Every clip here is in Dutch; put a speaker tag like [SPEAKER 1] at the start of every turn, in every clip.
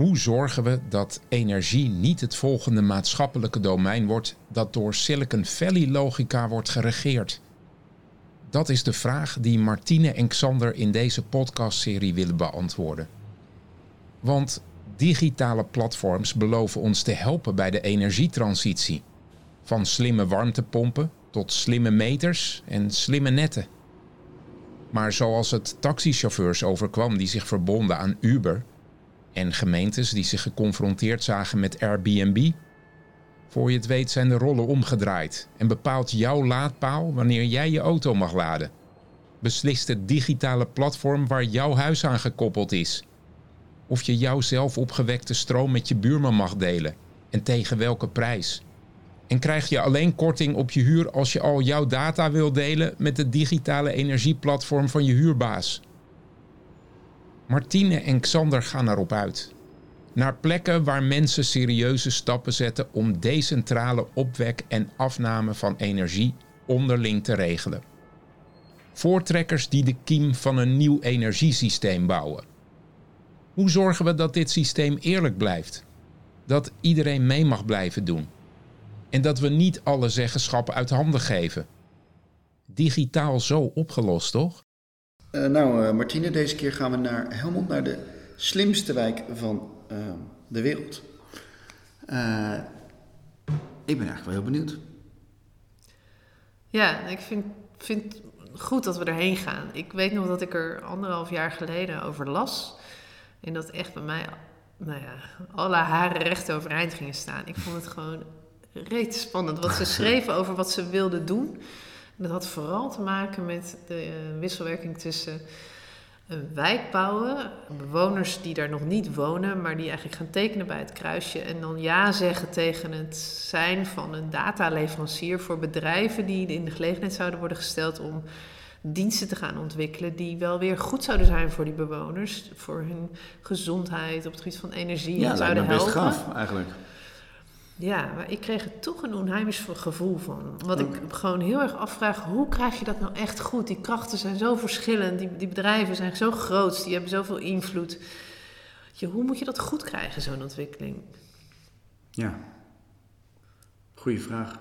[SPEAKER 1] Hoe zorgen we dat energie niet het volgende maatschappelijke domein wordt dat door Silicon Valley logica wordt geregeerd? Dat is de vraag die Martine en Xander in deze podcastserie willen beantwoorden. Want digitale platforms beloven ons te helpen bij de energietransitie. Van slimme warmtepompen tot slimme meters en slimme netten. Maar zoals het taxichauffeurs overkwam die zich verbonden aan Uber en gemeentes die zich geconfronteerd zagen met Airbnb, voor je het weet zijn de rollen omgedraaid en bepaalt jouw laadpaal wanneer jij je auto mag laden. Beslist het digitale platform waar jouw huis aan gekoppeld is. Of je jouw zelf opgewekte stroom met je buurman mag delen en tegen welke prijs. En krijg je alleen korting op je huur als je al jouw data wil delen met het digitale energieplatform van je huurbaas. Martine en Xander gaan erop uit. Naar plekken waar mensen serieuze stappen zetten om decentrale opwek en afname van energie onderling te regelen. Voortrekkers die de kiem van een nieuw energiesysteem bouwen. Hoe zorgen we dat dit systeem eerlijk blijft? Dat iedereen mee mag blijven doen? En dat we niet alle zeggenschappen uit handen geven? Digitaal zo opgelost, toch?
[SPEAKER 2] Uh, nou, uh, Martine, deze keer gaan we naar Helmond, naar de slimste wijk van uh, de wereld. ik ben eigenlijk wel heel benieuwd.
[SPEAKER 3] Ja, ik vind, vind het goed dat we erheen gaan. Ik weet nog dat ik er anderhalf jaar geleden over las. En dat echt bij mij, nou ja, alle haren recht overeind gingen staan. Ik vond het gewoon reet spannend wat ze schreven over wat ze wilden doen. Dat had vooral te maken met de uh, wisselwerking tussen een wijk bouwen, bewoners die daar nog niet wonen, maar die eigenlijk gaan tekenen bij het kruisje en dan ja zeggen tegen het zijn van een dataleverancier voor bedrijven die in de gelegenheid zouden worden gesteld om diensten te gaan ontwikkelen die wel weer goed zouden zijn voor die bewoners, voor hun gezondheid op het gebied van energie
[SPEAKER 2] ja,
[SPEAKER 3] en zouden
[SPEAKER 2] best
[SPEAKER 3] helpen.
[SPEAKER 2] gaaf eigenlijk.
[SPEAKER 3] Ja, maar ik kreeg er toch een onheimisch gevoel van. Wat ik gewoon heel erg afvraag, hoe krijg je dat nou echt goed? Die krachten zijn zo verschillend, die, die bedrijven zijn zo groot, die hebben zoveel invloed. Je, hoe moet je dat goed krijgen, zo'n ontwikkeling?
[SPEAKER 2] Ja, goede vraag.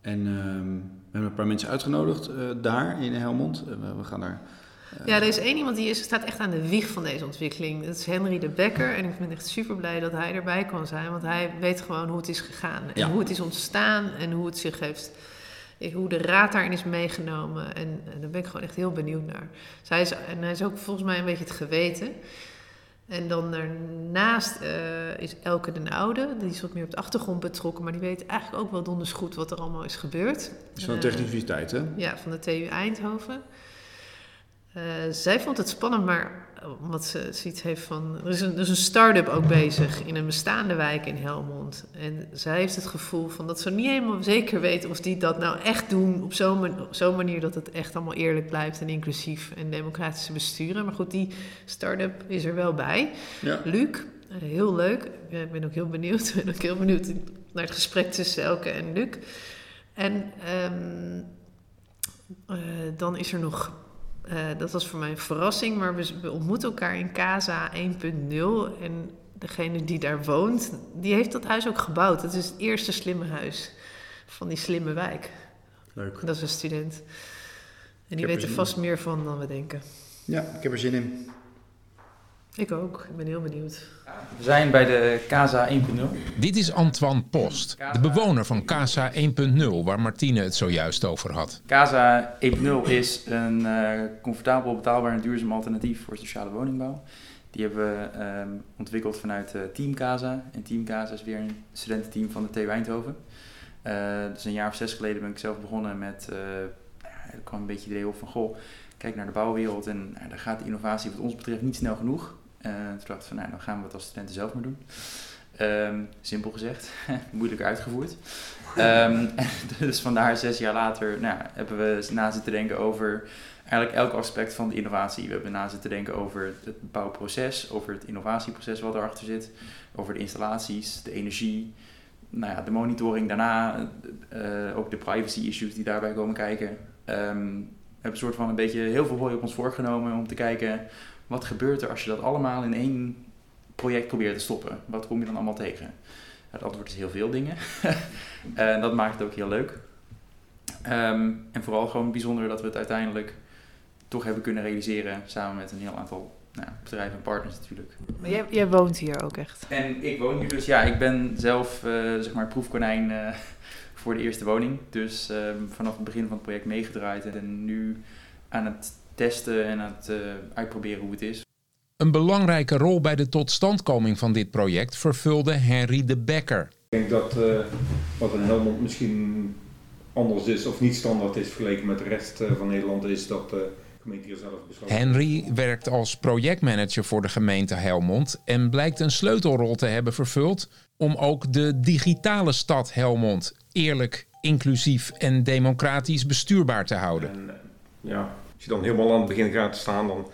[SPEAKER 2] En ehm, we hebben een paar mensen uitgenodigd uh, daar in Helmond. Uh, we gaan daar
[SPEAKER 3] ja, er is één iemand die is, staat echt aan de wieg van deze ontwikkeling. Dat is Henry de Becker. En ik ben echt super blij dat hij erbij kon zijn. Want hij weet gewoon hoe het is gegaan. En hoe het is ontstaan en hoe het zich heeft... Hoe de raad daarin is meegenomen. En, en daar ben ik gewoon echt heel benieuwd naar. Dus hij is, en hij is ook volgens mij een beetje het geweten. En dan daarnaast uh, is Elke den Oude, die is wat meer op de achtergrond betrokken, maar die weet eigenlijk ook wel donders goed wat er allemaal is gebeurd.
[SPEAKER 2] is van de Techniciteit, hè?
[SPEAKER 3] Ja, van de TU Eindhoven. Uh, zij vond het spannend, maar omdat ze zoiets heeft van. Er is een, er is een start-up ook bezig in een bestaande wijk in Helmond. En zij heeft het gevoel van dat ze niet helemaal zeker weet of die dat nou echt doen op zo'n zo manier dat het echt allemaal eerlijk blijft en inclusief en democratische besturen. Maar goed, die start-up is er wel bij.
[SPEAKER 2] Ja.
[SPEAKER 3] Luc, heel leuk. Ik ben ook heel benieuwd. Ik ben ook heel benieuwd naar het gesprek tussen Elke en Luc. En um, uh, dan is er nog uh, dat was voor mij een verrassing, maar we, we ontmoeten elkaar in Casa 1.0. En degene die daar woont, die heeft dat huis ook gebouwd. Het is het eerste slimme huis van die slimme wijk.
[SPEAKER 2] Leuk.
[SPEAKER 3] Dat is een student. En die weet er vast meer van dan we denken.
[SPEAKER 2] Ja, ik heb er zin in.
[SPEAKER 3] Ik ook. Ik ben heel benieuwd.
[SPEAKER 4] We zijn bij de Casa 1.0.
[SPEAKER 1] Dit is Antoine Post, de bewoner van Casa 1.0, waar Martine het zojuist over had.
[SPEAKER 4] Casa 1.0 is een uh, comfortabel, betaalbaar en duurzaam alternatief voor sociale woningbouw. Die hebben we uh, ontwikkeld vanuit uh, Team Casa. En Team Casa is weer een studententeam van de TU Eindhoven. dus een jaar of zes geleden ben ik zelf begonnen met, er kwam een beetje het idee op van, goh, kijk naar de bouwwereld en nou, daar gaat de innovatie wat ons betreft niet snel genoeg. Uh, toen dacht ik van, nou, dan gaan we het als studenten zelf maar doen. Um, simpel gezegd, moeilijk uitgevoerd. Um, dus vandaar zes jaar later nou, hebben we na zitten denken over eigenlijk elk aspect van de innovatie. We hebben na zitten denken over het bouwproces, over het innovatieproces wat erachter zit, over de installaties, de energie, nou ja, de monitoring daarna, uh, ook de privacy issues die daarbij komen kijken. Um, we hebben een soort van een beetje heel veel hooi op ons voorgenomen om te kijken wat gebeurt er als je dat allemaal in één project proberen te stoppen? Wat kom je dan allemaal tegen? Het antwoord is heel veel dingen. en dat maakt het ook heel leuk. Ehm, en vooral gewoon bijzonder dat we het uiteindelijk toch hebben kunnen realiseren samen met een heel aantal nou, bedrijven en partners natuurlijk.
[SPEAKER 3] Maar jij, jij, woont hier ook echt?
[SPEAKER 4] En ik woon hier dus, ja, ik ben zelf uh, zeg maar proefkonijn uh, voor de eerste woning. Dus uh, vanaf het begin van het project meegedraaid en nu aan het testen en aan het uh, uitproberen hoe het is.
[SPEAKER 1] Een belangrijke rol bij de totstandkoming van dit project vervulde Henry de Becker.
[SPEAKER 5] Ik denk dat uh, wat in Helmond misschien anders is of niet standaard is vergeleken met de rest uh, van Nederland, is dat de gemeente hier zelf besloten.
[SPEAKER 1] Henry werkt als projectmanager voor de gemeente Helmond en blijkt een sleutelrol te hebben vervuld om ook de digitale stad Helmond eerlijk, inclusief en democratisch bestuurbaar te houden.
[SPEAKER 5] En, ja, als je dan helemaal aan het begin gaat staan, dan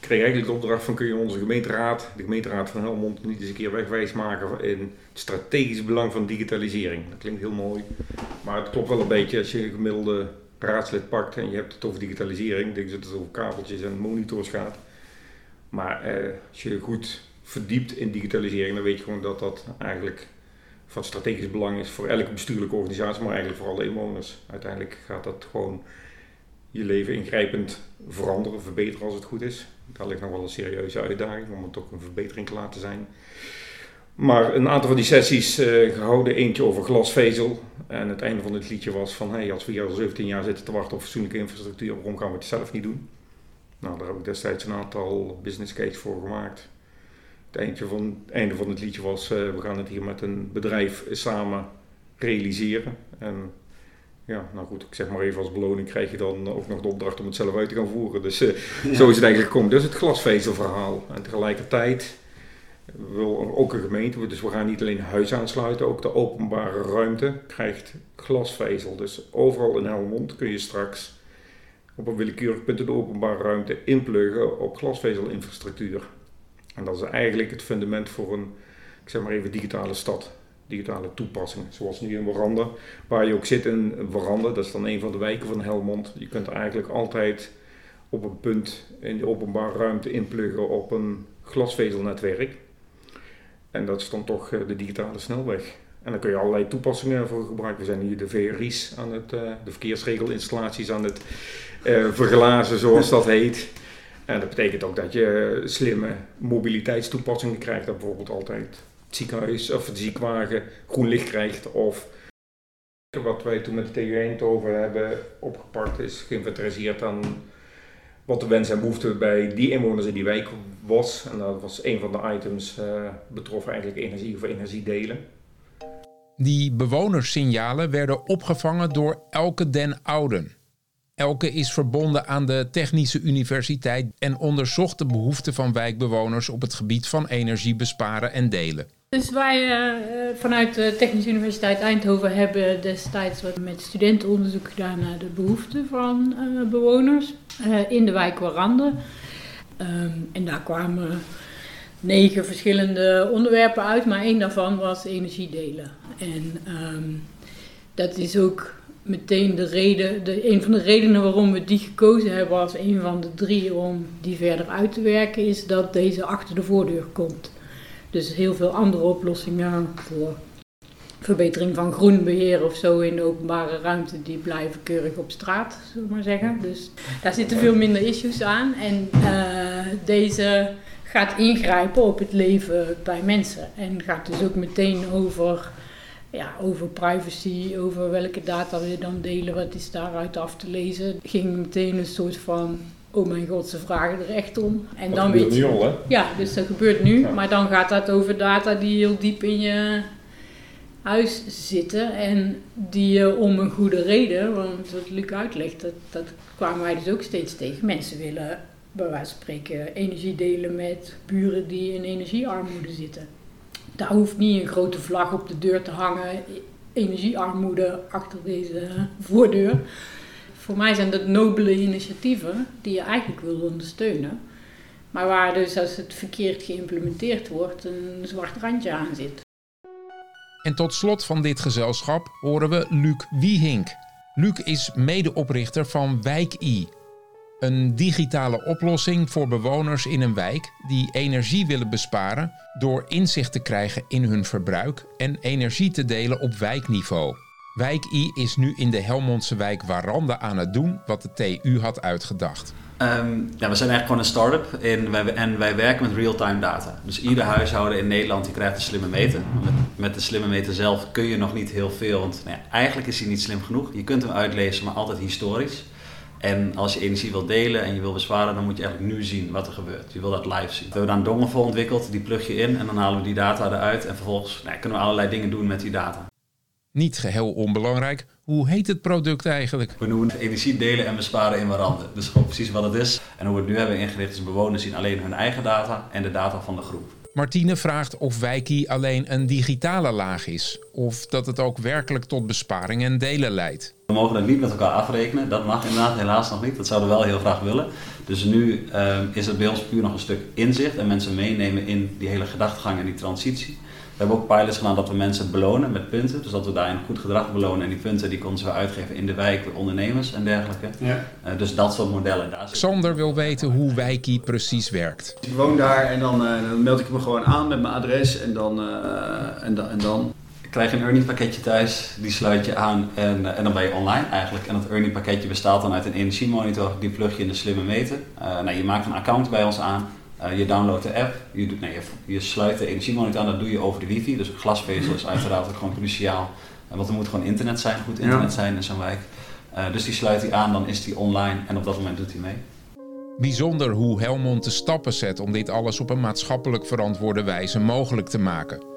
[SPEAKER 5] kreeg je eigenlijk de opdracht van kun je onze gemeenteraad, de gemeenteraad van Helmond, niet eens een keer wegwijs maken in het strategisch belang van digitalisering. Dat klinkt heel mooi, maar het klopt wel een beetje als je een gemiddelde raadslid pakt en je hebt het over digitalisering, denk dat het over kabeltjes en monitors gaat. Maar eh, als je goed verdiept in digitalisering, dan weet je gewoon dat dat eigenlijk van strategisch belang is voor elke bestuurlijke organisatie, maar eigenlijk voor alle inwoners. Uiteindelijk gaat dat gewoon je leven ingrijpend veranderen, verbeteren als het goed is. Daar ligt nog wel een serieuze uitdaging om het ook een verbetering te laten zijn. Maar een aantal van die sessies uh, gehouden, eentje over glasvezel. En het einde van het liedje was van, hey, als we hier al 17 jaar zitten te wachten op fatsoenlijke infrastructuur, waarom gaan we het zelf niet doen? Nou, daar heb ik destijds een aantal business case voor gemaakt. Het einde van, het einde van het liedje was, uh, we gaan het hier met een bedrijf samen realiseren. En ja, nou goed, ik zeg maar even als beloning krijg je dan ook nog de opdracht om het zelf uit te gaan voeren. Dus uh, ja. zo is het eigenlijk gekomen. Dus het glasvezelverhaal. En tegelijkertijd wil ook een gemeente, dus we gaan niet alleen huis aansluiten, ook de openbare ruimte krijgt glasvezel. Dus overal in Helmond kun je straks op een willekeurig punt in de openbare ruimte inpluggen op glasvezelinfrastructuur. En dat is eigenlijk het fundament voor een, ik zeg maar even, digitale stad digitale toepassingen. Zoals nu in Waranda, waar je ook zit in Waranda, dat is dan een van de wijken van Helmond. Je kunt eigenlijk altijd op een punt in de openbare ruimte inpluggen op een glasvezelnetwerk. En dat is dan toch eh, de digitale snelweg. En daar kun je allerlei toepassingen voor gebruiken. We zijn hier de VRI's aan het, uh, de verkeersregelinstallaties aan het uh, verglazen, zoals dat heet. En dat betekent ook dat je slimme mobiliteitstoepassingen krijgt. Dat bijvoorbeeld altijd ziekenhuis of de ziekwagen groen licht krijgt. Of wat wij toen met de TU Eindhoven hebben opgepakt is geïnventariseerd aan wat de wens en behoefte bij die inwoners in die wijk was. En dat was een van de items uh, betrof eigenlijk energie of energiedelen.
[SPEAKER 1] Die bewonerssignalen werden opgevangen door Elke den Ouden. Elke is verbonden aan de Technische Universiteit en onderzocht de behoeften van wijkbewoners op het gebied van energie besparen en delen.
[SPEAKER 6] Dus wij uh, vanuit de Technische Universiteit Eindhoven hebben destijds wat met studenten onderzoek gedaan naar de behoeften van uh, bewoners in de wijk Warande. Um, en daar kwamen negen verschillende onderwerpen uit, maar één daarvan was energiedelen. En um, dat is ook meteen de reden, de, een van de redenen waarom we die gekozen hebben als een van de drie om die verder uit te werken, is dat deze achter de voordeur komt. Dus heel veel andere oplossingen voor verbetering van groenbeheer of zo in de openbare ruimte, die blijven keurig op straat, zullen we maar zeggen. Dus daar zitten veel minder issues aan. En uh, deze gaat ingrijpen op het leven bij mensen. En gaat dus ook meteen over, ja, over privacy, over welke data we dan delen, wat is daaruit af te lezen. Ging meteen een soort van oh mijn god, ze vragen er echt om.
[SPEAKER 5] En dat dan weet je. Nu al, hè?
[SPEAKER 6] Ja, dus dat gebeurt nu. Ja. Maar dan gaat dat over data die heel diep in je huis zitten. En die je om een goede reden, want wat Luc uitlegt, dat, dat kwamen wij dus ook steeds tegen. Mensen willen bij wijze van spreken energie delen met buren die in energiearmoede zitten. Daar hoeft niet een grote vlag op de deur te hangen. Energiearmoede achter deze voordeur voor mij zijn dat nobele initiatieven die je eigenlijk wil ondersteunen. Maar waar dus als het verkeerd geïmplementeerd wordt een zwart randje aan zit.
[SPEAKER 1] En tot slot van dit gezelschap horen we Luc Wiehink. Luc is medeoprichter van Wijk I. Een digitale oplossing voor bewoners in een wijk die energie willen besparen door inzicht te krijgen in hun verbruik en energie te delen op wijkniveau. Wijk I is nu in de Helmondse wijk Warande aan het doen wat de TU had uitgedacht.
[SPEAKER 2] Um, ja, we zijn eigenlijk gewoon een start-up en wij, en wij werken met real-time data. Dus ieder huishouden in Nederland die krijgt een slimme meter. Met, met de slimme meter zelf kun je nog niet heel veel, want nou ja, eigenlijk is hij niet slim genoeg. Je kunt hem uitlezen, maar altijd historisch. En als je energie wil delen en je wil besparen, dan moet je eigenlijk nu zien wat er gebeurt. Je wil dat live zien. We hebben daar een dongle voor ontwikkeld, die plug je in en dan halen we die data eruit. En vervolgens nou, kunnen we allerlei dingen doen met die data.
[SPEAKER 1] Niet geheel onbelangrijk, hoe heet het product eigenlijk?
[SPEAKER 2] We noemen het energie delen en besparen in waranden. Dus gewoon precies wat het is. En hoe we het nu hebben ingericht is bewoners zien alleen hun eigen data en de data van de groep.
[SPEAKER 1] Martine vraagt of Wijkie alleen een digitale laag is. Of dat het ook werkelijk tot besparing en delen leidt.
[SPEAKER 2] We mogen dat niet met elkaar afrekenen. Dat mag inderdaad helaas nog niet. Dat zouden we wel heel graag willen. Dus nu uh, is het bij ons puur nog een stuk inzicht. En mensen meenemen in die hele gedachtegang en die transitie. We hebben ook pilots gedaan dat we mensen belonen met punten. Dus dat we daarin goed gedrag belonen. En die punten die konden ze uitgeven in de wijk, ondernemers en dergelijke. Ja. Uh, dus dat soort modellen. Daar
[SPEAKER 1] Sander wil weten hoe Wijkie precies werkt.
[SPEAKER 2] Ik woon daar en dan, uh, dan, meld ik me gewoon aan met mijn adres. En dan, uh, en, dan, en dan krijg je een earning pakketje thuis. Die sluit je aan en, en dan ben je online eigenlijk. En dat earning pakketje bestaat dan uit een energiemonitor. Die plug je in de slimme meter. nou, je maakt een account bij ons aan. Uh, je downloadt de app, je, doet, nee, je, je, sluit de energiemonitor aan, dat doe je over de wifi. Dus glasvezel is uiteraard ook gewoon cruciaal. Uh, want er moet gewoon internet zijn, goed internet zijn in zo'n wijk. Uh, dus die sluit hij aan, dan is die online en op dat moment doet hij mee.
[SPEAKER 1] Bijzonder hoe Helmond de stappen zet om dit alles op een maatschappelijk verantwoorde wijze mogelijk te maken.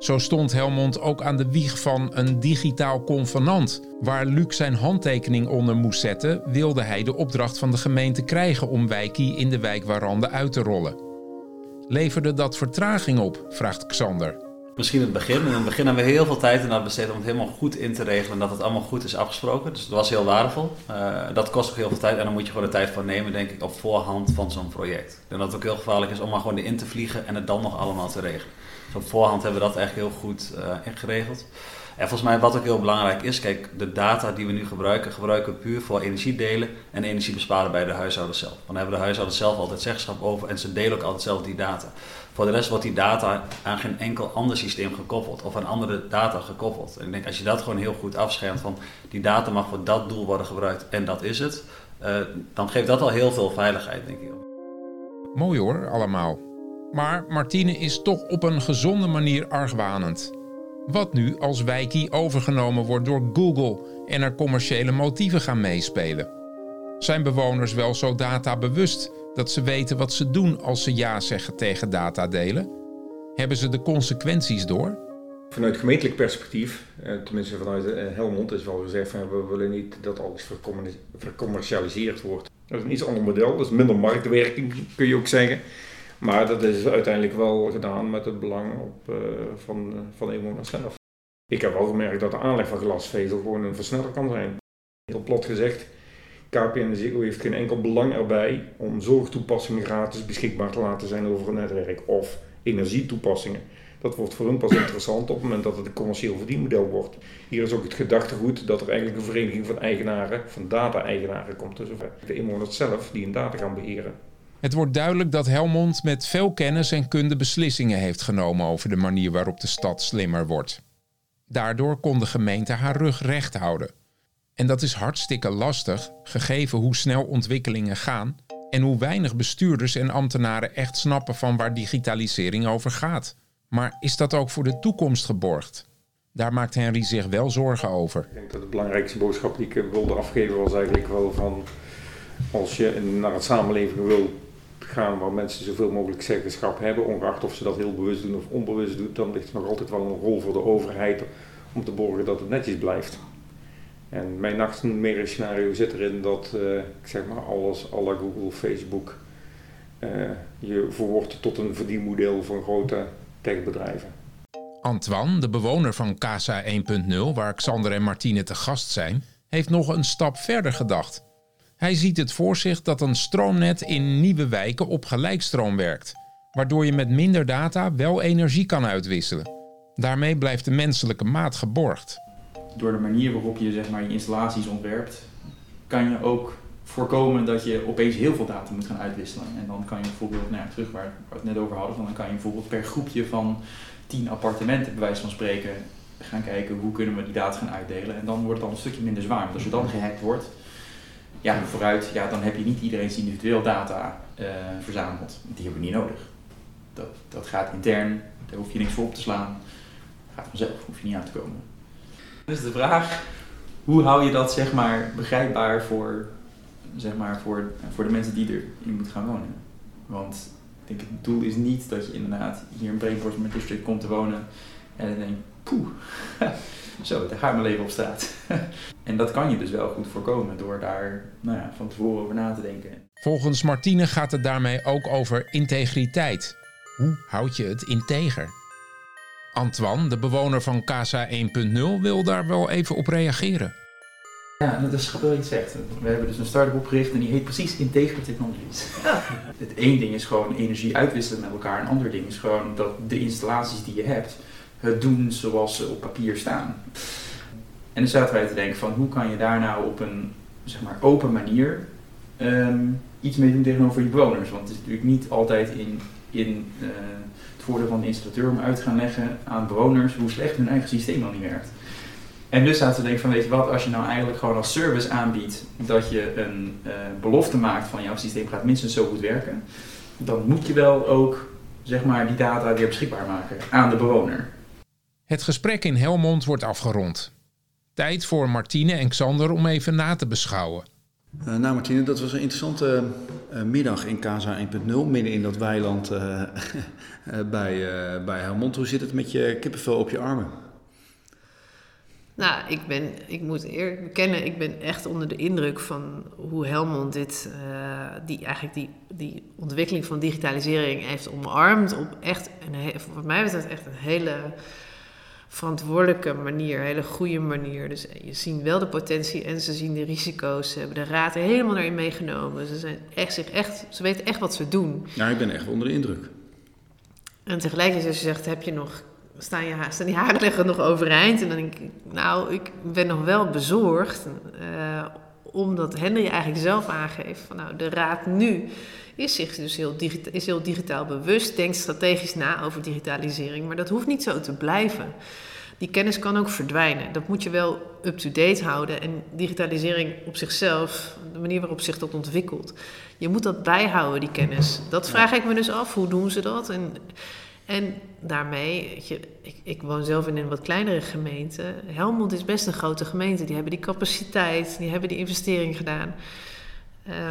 [SPEAKER 1] Zo stond Helmond ook aan de wieg van een digitaal convenant. Waar Luc zijn handtekening onder moest zetten, wilde hij de opdracht van de gemeente krijgen om wijkie in de wijk Warande uit te rollen. Leverde dat vertraging op? vraagt Xander.
[SPEAKER 2] Misschien het begin. In het begin hebben we heel veel tijd aan besteed om het helemaal goed in te regelen. En dat het allemaal goed is afgesproken. Dus dat was heel waardevol. Uh, dat kost ook heel veel tijd. En dan moet je gewoon de tijd voor nemen, denk ik, op voorhand van zo'n project. En dat het ook heel gevaarlijk is om maar gewoon erin te vliegen en het dan nog allemaal te regelen. Op voorhand hebben we dat eigenlijk heel goed uh, ingeregeld. En volgens mij wat ook heel belangrijk is, kijk, de data die we nu gebruiken, gebruiken we puur voor energie delen en energie besparen bij de huishoudens zelf. Dan hebben de huishoudens zelf altijd zeggenschap over en ze delen ook altijd zelf die data. Voor de rest wordt die data aan geen enkel ander systeem gekoppeld of aan andere data gekoppeld. En ik denk als je dat gewoon heel goed afschermt van die data mag voor dat doel worden gebruikt en dat is het, uh, dan geeft dat al heel veel veiligheid, denk ik.
[SPEAKER 1] Mooi hoor, allemaal. Maar Martine is toch op een gezonde manier argwanend. Wat nu als Wijkie overgenomen wordt door Google en er commerciële motieven gaan meespelen? Zijn bewoners wel zo databewust dat ze weten wat ze doen als ze ja zeggen tegen datadelen? Hebben ze de consequenties door?
[SPEAKER 5] Vanuit gemeentelijk perspectief, eh, tenminste vanuit eh, Helmond, is wel gezegd van we willen niet dat alles vercommercialiseerd wordt. Dat is een iets ander model, dat is minder marktwerking kun je ook zeggen. Maar dat is uiteindelijk wel gedaan met het belang op, uh, van, van de inwoners zelf. Ik heb wel gemerkt dat de aanleg van glasvezel gewoon een versneller kan zijn. Heel plat gezegd, KPN Ziggo heeft geen enkel belang erbij om zorgtoepassingen gratis beschikbaar te laten zijn over een netwerk of energietoepassingen. Dat wordt voor hun pas interessant op het moment dat het een commercieel verdienmodel wordt. Hier is ook het gedachtegoed dat er eigenlijk een vereniging van eigenaren, van data-eigenaren komt. Dus de inwoners zelf die hun data gaan beheren.
[SPEAKER 1] Het wordt duidelijk dat Helmond met veel kennis en kunde beslissingen heeft genomen over de manier waarop de stad slimmer wordt. Daardoor kon de gemeente haar rug recht houden. En dat is hartstikke lastig, gegeven hoe snel ontwikkelingen gaan en hoe weinig bestuurders en ambtenaren echt snappen van waar digitalisering over gaat. Maar is dat ook voor de toekomst geborgd? Daar maakt Henry zich wel zorgen over.
[SPEAKER 5] Ik denk dat de belangrijkste boodschap die ik wilde afgeven was eigenlijk wel van als je naar het samenleving wil gaan waar mensen zoveel mogelijk zeggenschap hebben, ongeacht of ze dat heel bewust doen of onbewust doen, dan ligt er nog altijd wel een rol voor de overheid om te borgen dat het netjes blijft. En mijn nachtmerriescenario zit erin dat uh, ik zeg maar alles, alle Google, Facebook, uh, je verwoordt tot een verdienmodel van grote techbedrijven.
[SPEAKER 1] Antoine, de bewoner van Casa 1.0, waar Xander en Martine te gast zijn, heeft nog een stap verder gedacht. Hij ziet het voor zich dat een stroomnet in nieuwe wijken op gelijkstroom werkt, waardoor je met minder data wel energie kan uitwisselen. Daarmee blijft de menselijke maat geborgd.
[SPEAKER 4] Door de manier waarop je zeg maar, je installaties ontwerpt, kan je ook voorkomen dat je opeens heel veel data moet gaan uitwisselen. En dan kan je bijvoorbeeld, nou ja, terug waar we het net over hadden, dan kan je bijvoorbeeld per groepje van 10 appartementen, bij wijze van spreken, gaan kijken hoe kunnen we die data gaan uitdelen. En dan wordt het al een stukje minder zwaar. Want als je dan gehackt wordt, ja, vooruit, ja, dan heb je niet iedereen individueel data uh, verzameld. Die hebben we niet nodig. Dat, dat gaat intern, daar hoef je niks voor op te slaan. Gaat vanzelf, hoef je niet aan te komen. Dus de vraag, hoe hou je dat zeg maar begrijpbaar voor, zeg maar, voor, voor de mensen die erin moeten gaan wonen? Want ik denk het doel is niet dat je inderdaad hier in Brainport District komt te wonen en dan denk poeh, zo, daar gaat mijn leven op straat. en dat kan je dus wel goed voorkomen door daar nou ja, van tevoren over na te denken.
[SPEAKER 1] Volgens Martine gaat het daarmee ook over integriteit. Hoe houd je het integer? Antoine, de bewoner van Casa 1.0, wil daar wel even op reageren.
[SPEAKER 4] Ja, dat is wat je zegt. We hebben dus een start-up opgericht en die heet precies Integer Technologies. Het één ding is gewoon energie uitwisselen met elkaar. Een ander ding is gewoon dat de installaties die je hebt, het doen zoals ze op papier staan. En dan zaten wij te denken van hoe kan je daar nou op een zeg maar, open manier ehm, iets mee doen tegenover je bewoners. Want het is natuurlijk niet altijd in, in uh, het voordeel van de installateur om uit te gaan leggen aan bewoners hoe slecht hun eigen systeem al niet werkt. En dus zaten we denken van weet je wat, als je nou eigenlijk gewoon als service aanbiedt dat je een uh, belofte maakt van jouw systeem gaat minstens zo goed werken, dan moet je wel ook zeg maar die data weer beschikbaar maken aan de bewoner.
[SPEAKER 1] Het gesprek in Helmond wordt afgerond. Tijd voor Martine en Xander om even na te beschouwen.
[SPEAKER 7] Uh, nou Martine, dat was een interessante uh, middag in Casa 1.0, midden in dat weiland uh, bij, bij Helmond. Hoe zit het met je kippenvel op je armen?
[SPEAKER 3] Nou, ik, ben, ik moet eerlijk bekennen, ik ben echt onder de indruk van hoe Helmond dit, die, eigenlijk die, die ontwikkeling van digitalisering heeft omarmd. Op echt, een, voor mij was dat echt een hele verantwoordelijke manier, een hele goede manier. Dus je ziet wel de potentie en ze zien de risico's. Ze hebben de raad er helemaal erin meegenomen. Ze, zijn echt, zich echt, ze weten echt wat ze doen.
[SPEAKER 7] Ja, ik ben echt onder de indruk.
[SPEAKER 3] En tegelijkertijd als je zegt, heb je nog, staan, je, staan die haren leggen nog overeind? En dan denk ik, nou, ik ben nog wel bezorgd. Uh, omdat Henry eigenlijk zelf aangeeft van nou, de raad nu is zich dus heel, digita is heel digitaal bewust, denkt strategisch na over digitalisering, maar dat hoeft niet zo te blijven. Die kennis kan ook verdwijnen. Dat moet je wel up-to-date houden. En digitalisering op zichzelf, de manier waarop zich dat ontwikkelt, je moet dat bijhouden, die kennis. Dat vraag ik me dus af. Hoe doen ze dat? En, en daarmee, je, ik, ik, woon zelf in een wat kleinere gemeente. Helmond is best een grote gemeente. Die hebben die capaciteit, die hebben die investering gedaan.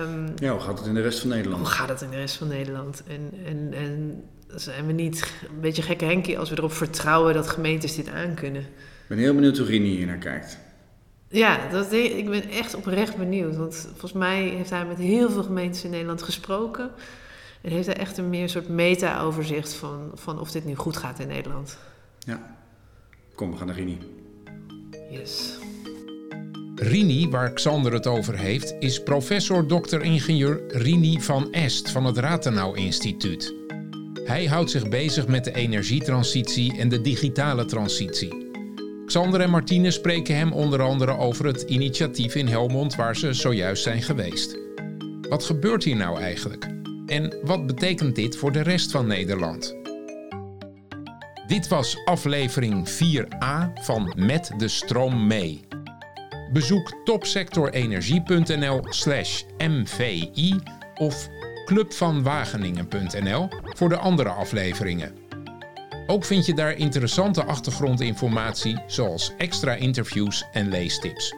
[SPEAKER 7] Um, ja, hoe gaat het in de rest van Nederland?
[SPEAKER 3] Hoe gaat het in de rest van Nederland? En, en, en zijn we niet een beetje gekke Henkie als we erop vertrouwen dat gemeentes dit aankunnen?
[SPEAKER 7] Ik ben heel benieuwd hoe Rini hier naar kijkt.
[SPEAKER 3] Ja, dat, ik ben echt oprecht benieuwd. Want volgens mij heeft hij met heel veel gemeentes in Nederland gesproken. En heeft hij echt een meer soort meta-overzicht van, van of dit nu goed gaat in Nederland.
[SPEAKER 7] Ja. Kom, we gaan naar Rini.
[SPEAKER 3] Yes.
[SPEAKER 1] Rini, waar Xander het over heeft, is professor Dr.-ingenieur Rini van Est van het Rathenau Instituut. Hij houdt zich bezig met de energietransitie en de digitale transitie. Xander en Martine spreken hem onder andere over het initiatief in Helmond waar ze zojuist zijn geweest. Wat gebeurt hier nou eigenlijk? En wat betekent dit voor de rest van Nederland? Dit was aflevering 4a van Met de stroom mee. Bezoek topsectorenergie.nl slash mvi of clubvanwageningen.nl voor de andere afleveringen. Ook vind je daar interessante achtergrondinformatie zoals extra interviews en leestips.